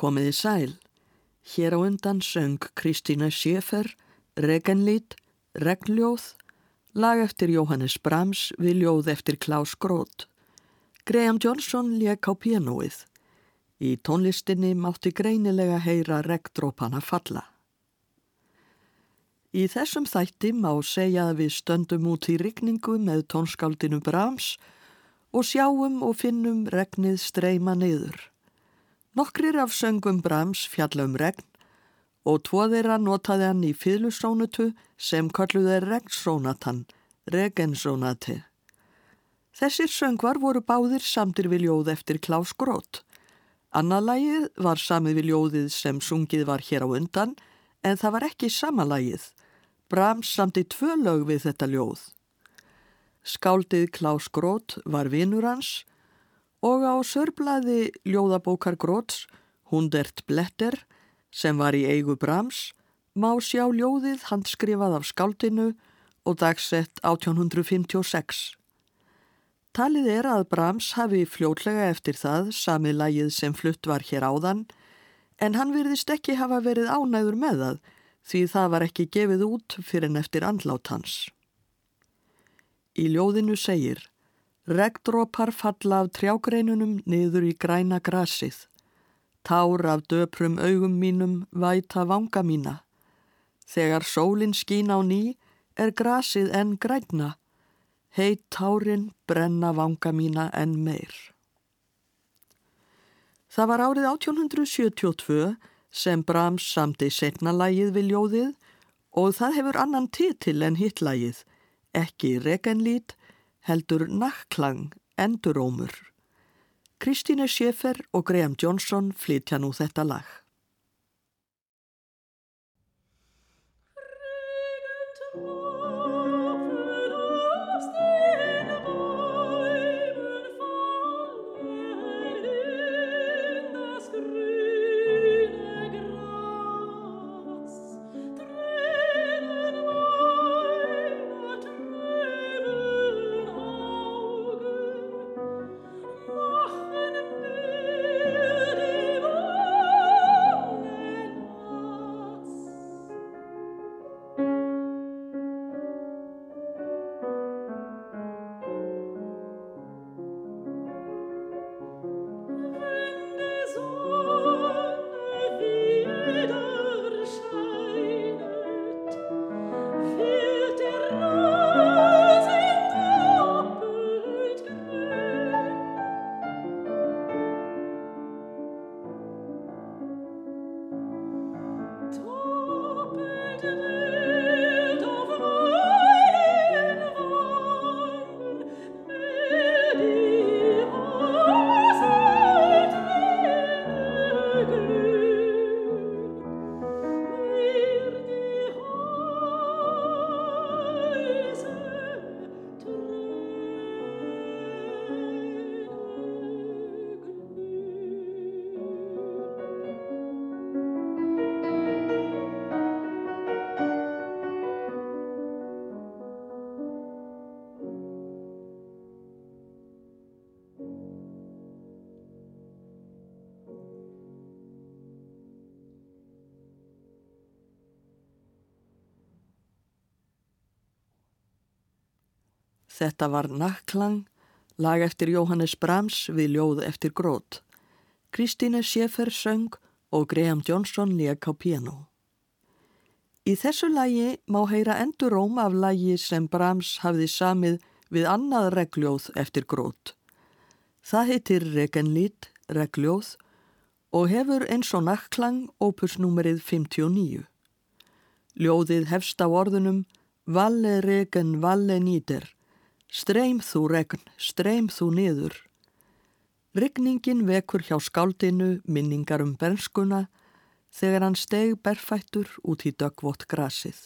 Komiði sæl. Hér á undan söng Kristína Sjefer, Regenlít, Regnljóð, lag eftir Jóhannes Brahms við ljóð eftir Klaus Groth. Graham Johnson lék á pianoið. Í tónlistinni mátti greinilega heyra regndrópana falla. Í þessum þætti má segja að við stöndum út í rigningu með tónskáldinu Brahms og sjáum og finnum regnið streyma niður. Nokkrir af söngum Brahms fjalla um regn og tvoðeira notaði hann í fýðlusónutu sem kalluði regnsónatan, regensónati. Þessir söngvar voru báðir samtir við ljóð eftir Klaus Groth. Annarlægið var samið við ljóðið sem sungið var hér á undan en það var ekki samanlægið. Brahms samti tvö lög við þetta ljóð. Skáldið Klaus Groth var vinur hans og á sörblaði ljóðabókar Gróts, Hundert Bletter, sem var í eigu Brahms, má sjá ljóðið handskrifað af skáldinu og dagsett 1856. Talið er að Brahms hafi fljótlega eftir það samið lægið sem flutt var hér áðan, en hann virðist ekki hafa verið ánæður með það því það var ekki gefið út fyrir en eftir andlát hans. Í ljóðinu segir Regndrópar falla af trjágreinunum niður í græna grasið. Tár af döprum augum mínum væta vanga mína. Þegar sólinn skín á ný er grasið enn græna. Heit tárin brenna vanga mína enn meir. Það var árið 1872 sem Brahms samti setna lægið við ljóðið og það hefur annan titil en hittlægið, ekki regenlít heldur nakklang endurómur. Kristíne Sjefer og Graham Johnson flytja nú þetta lag. Þetta var Nakklang, lag eftir Jóhannes Brahms við ljóð eftir grót. Kristíne Schaeffer söng og Graham Johnson lék á piano. Í þessu lagi má heyra endur róm af lagi sem Brahms hafði samið við annað regljóð eftir grót. Það heitir Regenlít, regljóð og hefur eins og nakklang opusnúmerið 59. Ljóðið hefst á orðunum Valle regen, valle nýder, streym þú regn, streym þú niður. Rygningin vekur hjá skáldinu minningar um bernskuna þegar hann steg berfættur út í dögvott grasið.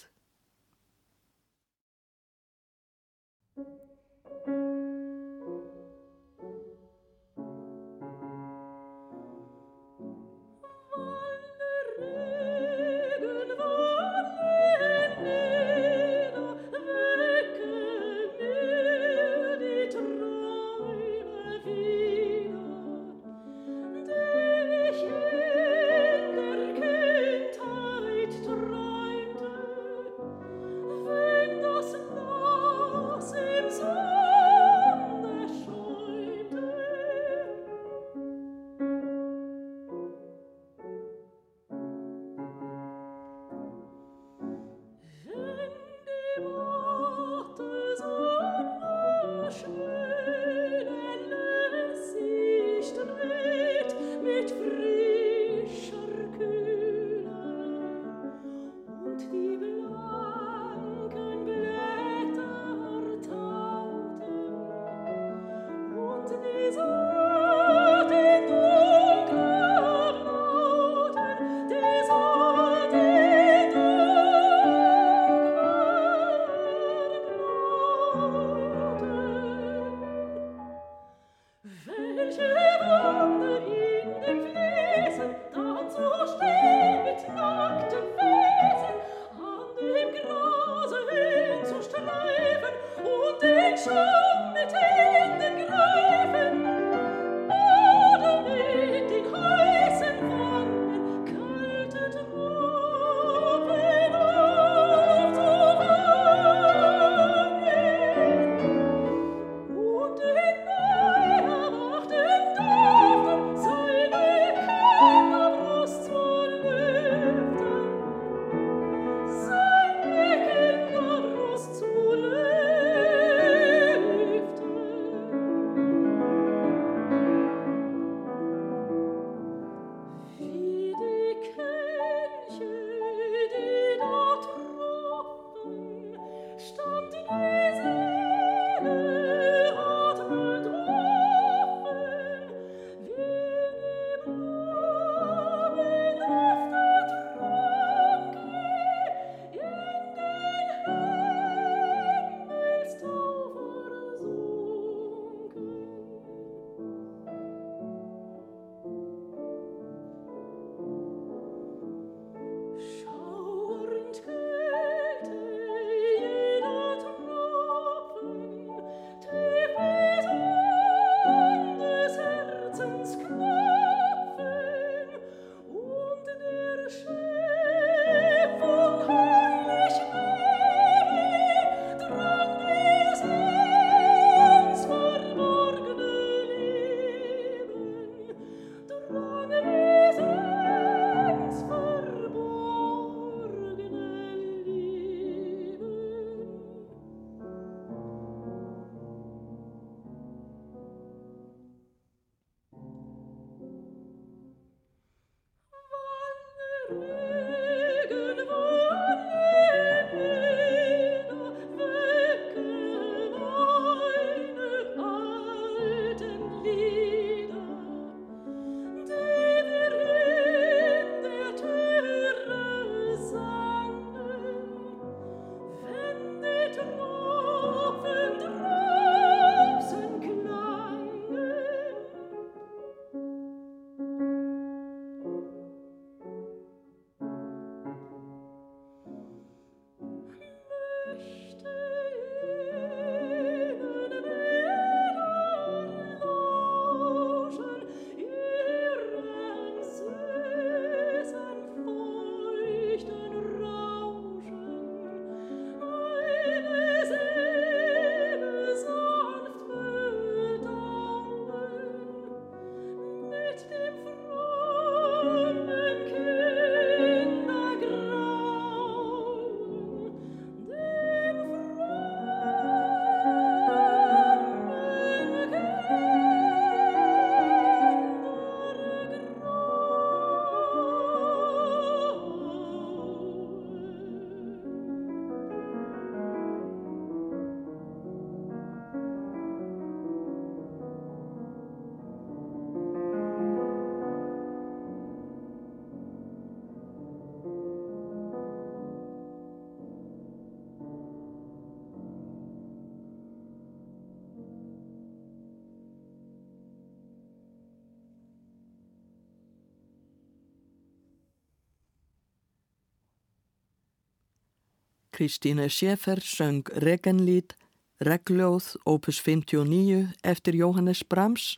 Kristíne Schäfer söng Regenlít, Regljóð, opus 59 eftir Jóhannes Brahms,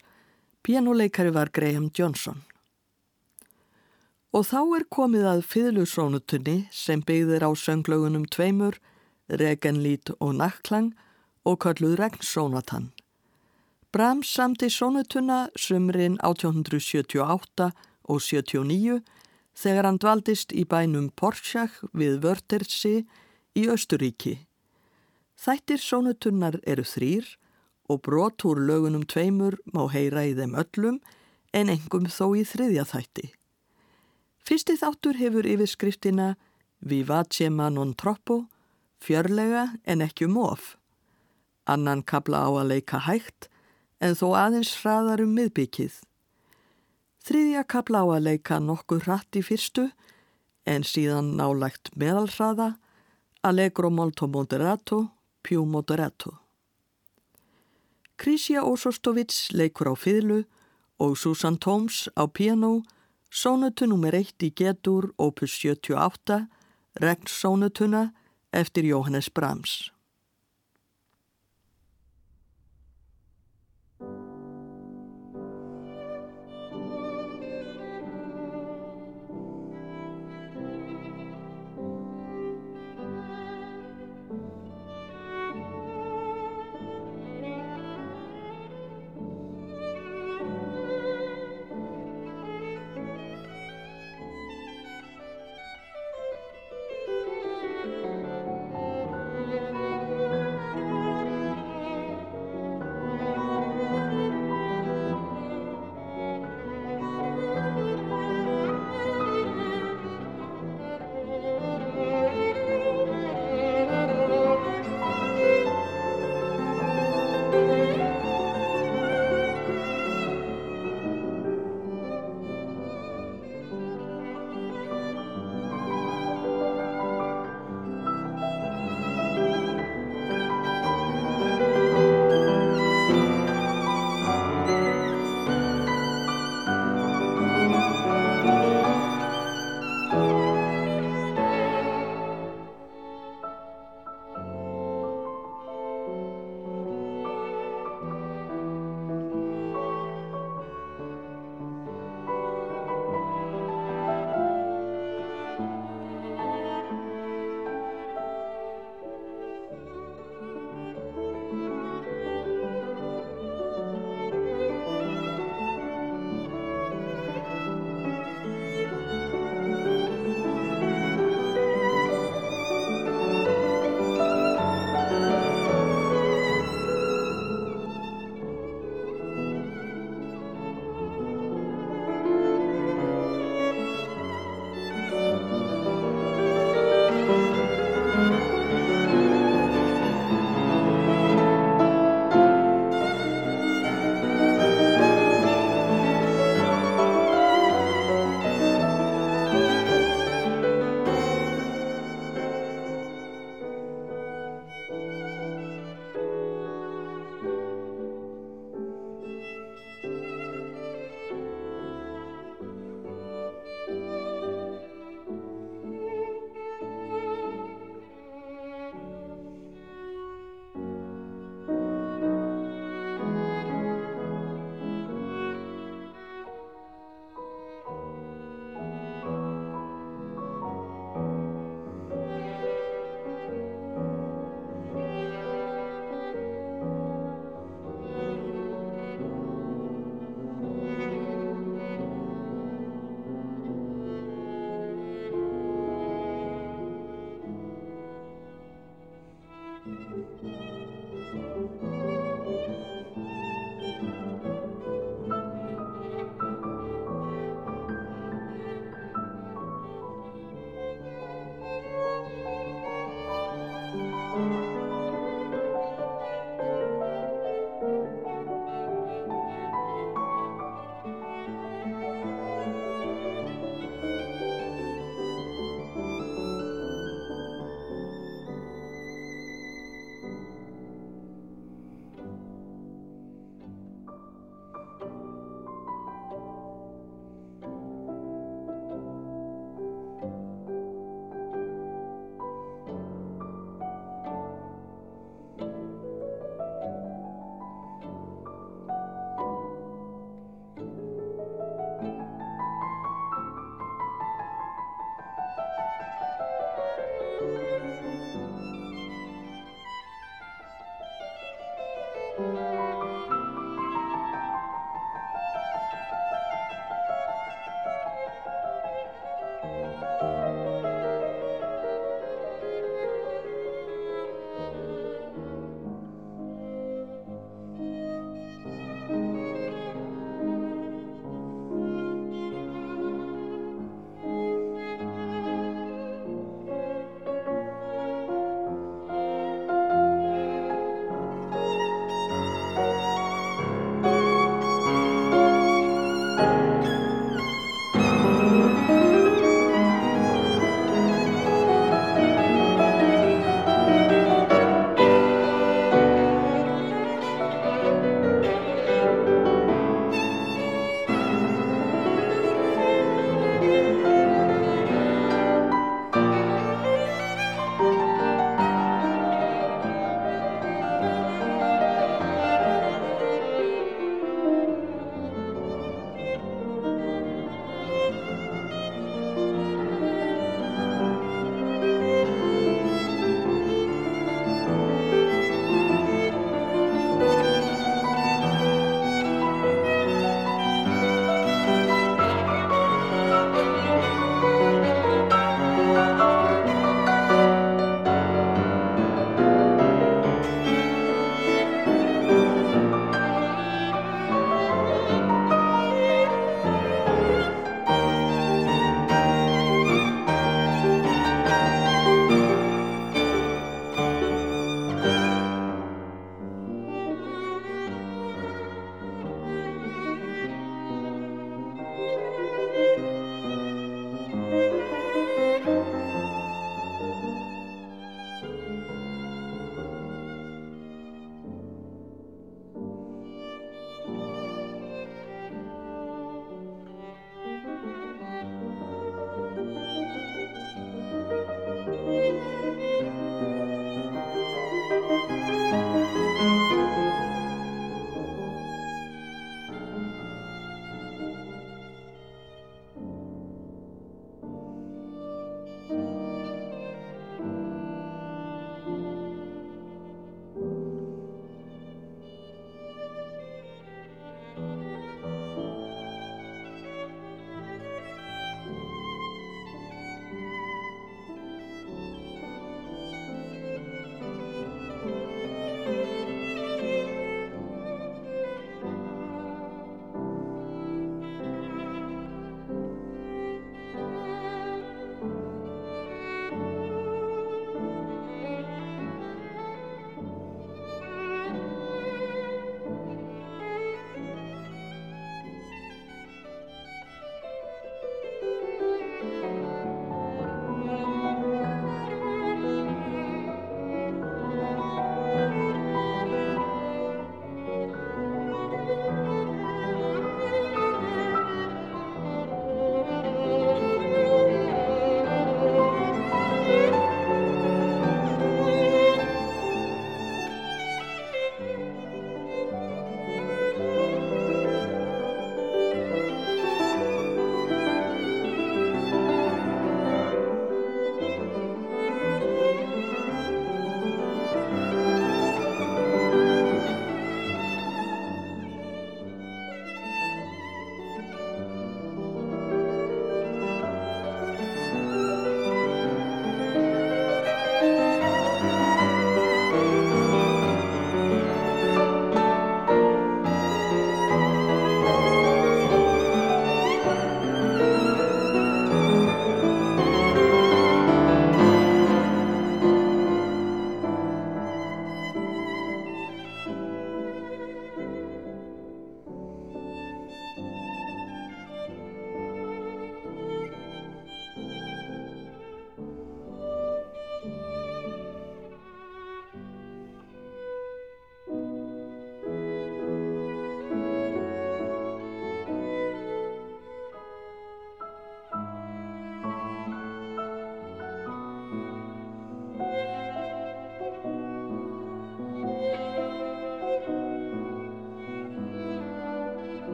pianoleikari var Graham Johnson. Og þá er komið að fiðlusónutunni sem byggðir á sönglögunum tveimur, Regenlít og Nakklang og kölluð Regnsónatan. Brahms samti sónutuna sumrin 1878 og 79 þegar hann dvaldist í bænum Porschach við Vörtersi í Östuríki. Þættir sónutunnar eru þrýr og brot úr lögunum tveimur má heyra í þeim öllum en engum þó í þriðja þætti. Fyrsti þáttur hefur yfirskriftina Vivace ma non troppo, fjörlega en ekki um of. Annan kabla á að leika hægt en þó aðeins hraðar um miðbyggið. Þriðja kabla á að leika nokkuð hratt í fyrstu en síðan nálægt meðalhraða Allegro molto moderato, più moderato. Krisja Ósostovits leikur á fiðlu og Susan Toms á piano, sónutu nr. 1 í getur, opus 78, regnsónutuna eftir Jóhannes Brahms.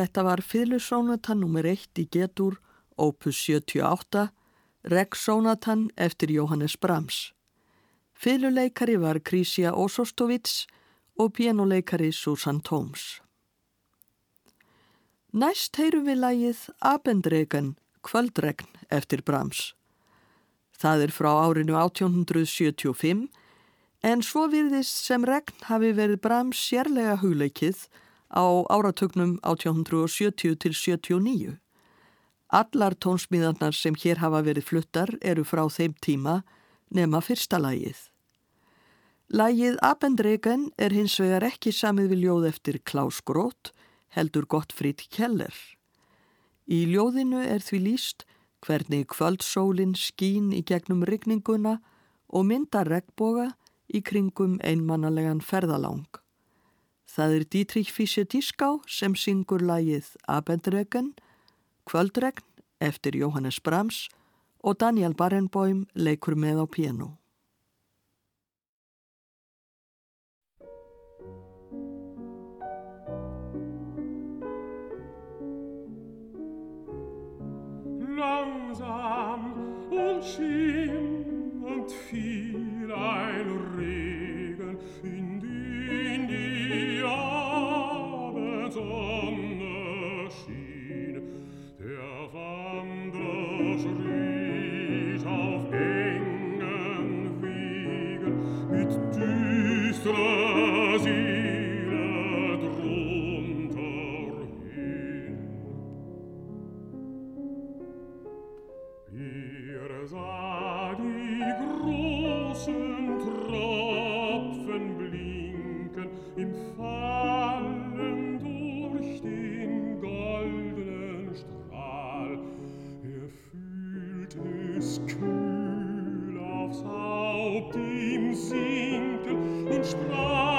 Þetta var Fylusónatan nr. 1 í getur, opus 78, Regsónatan eftir Jóhannes Brahms. Fyluleikari var Krisia Osostovits og pianoleikari Susan Toms. Næst heyrum við lægið Abendregen, kvöldregn eftir Brahms. Það er frá árinu 1875 en svo virðist sem regn hafi verið Brahms sérlega hugleikið á áratögnum 1870 til 79. Allar tónsmíðarnar sem hér hafa verið fluttar eru frá þeim tíma nema fyrsta lægið. Lægið Abendregen er hins vegar ekki samið við ljóð eftir Klaus Groth, heldur Gottfried Keller. Í ljóðinu er því líst hvernig kvöldsólinn skín í gegnum rigninguna og mynda regnboga í kringum einmannalegan ferðalang. Það er Dietrich Fischer-Dieskau sem syngur lægið Abendregen, Kvöldregn eftir Jóhannes Brahms og Daniel Barenboim leikur með á piano. Langsam und schien und fiel kühl aufs Haupt ihm sinken und sprach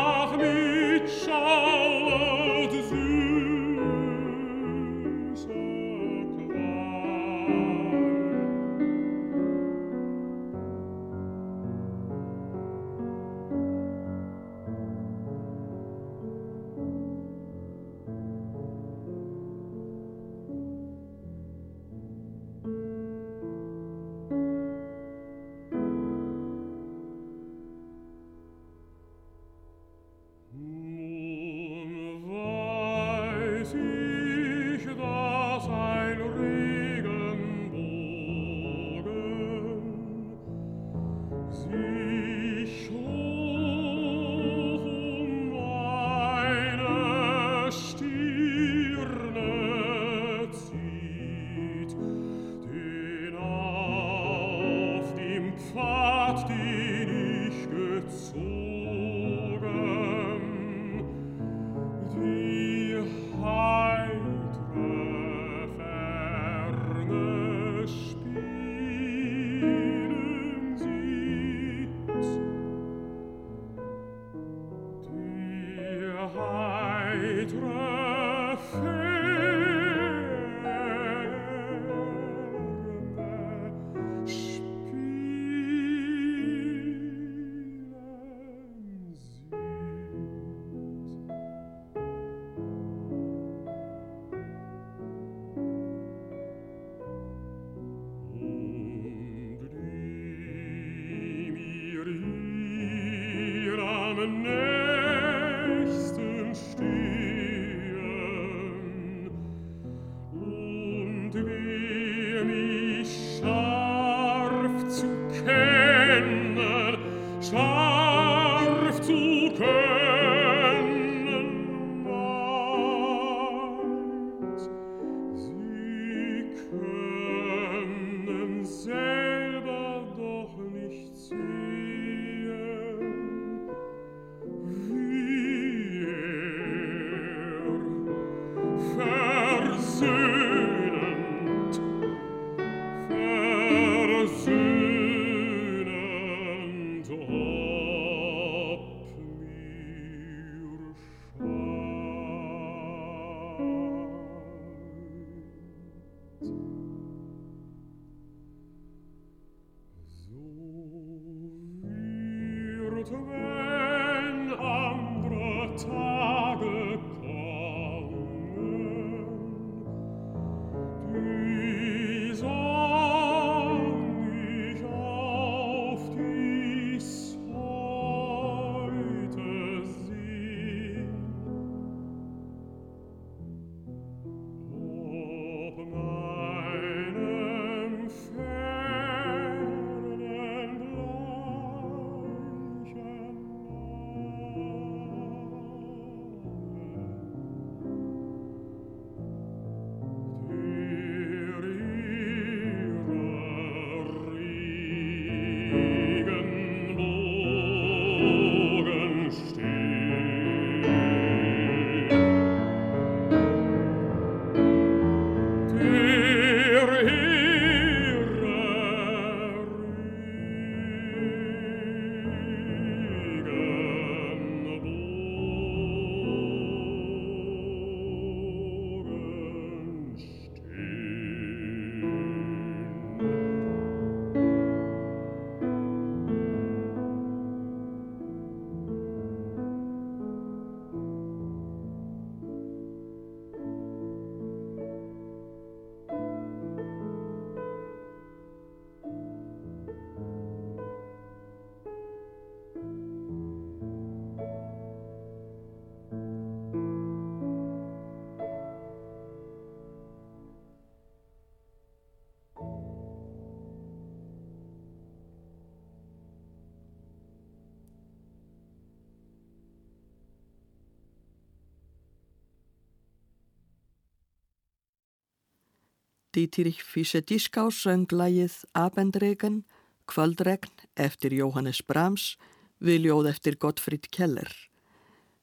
Dietrich Fischer-Dieskau söng lægið Abendregen, Kvöldregn eftir Jóhannes Brahms við ljóð eftir Gottfried Keller.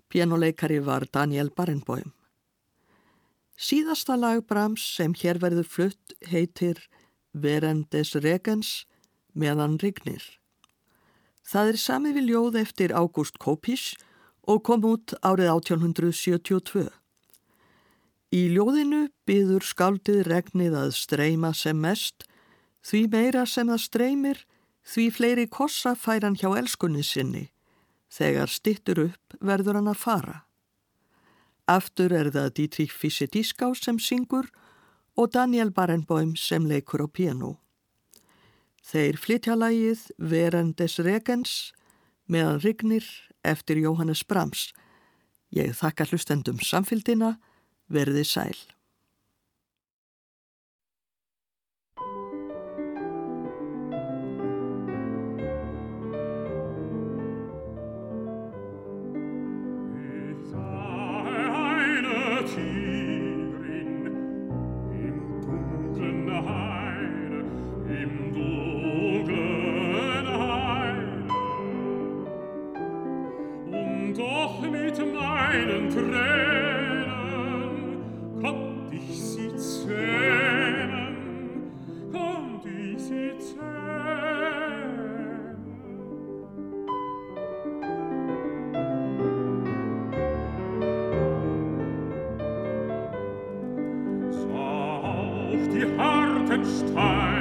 Pianoleikari var Daniel Barenboim. Síðasta lag Brahms sem hér verður flutt heitir Verendes Regens meðan rignir. Það er sami við ljóð eftir Ágúst Kopís og kom út árið 1872. Í ljóðinu byður skaldið regnið að streyma sem mest, því meira sem það streymir, því fleiri kossa fær hann hjá elskunni sinni. Þegar stittur upp verður hann að fara. Aftur er það Dietrich Fischer-Dieskau sem syngur og Daniel Barenboim sem leikur á piano. Þeir flytja lagið Verendes Regens meðan Rignir eftir Jóhannes Brahms. Ég þakka hlustendum samfélgina, verði sæl. Time.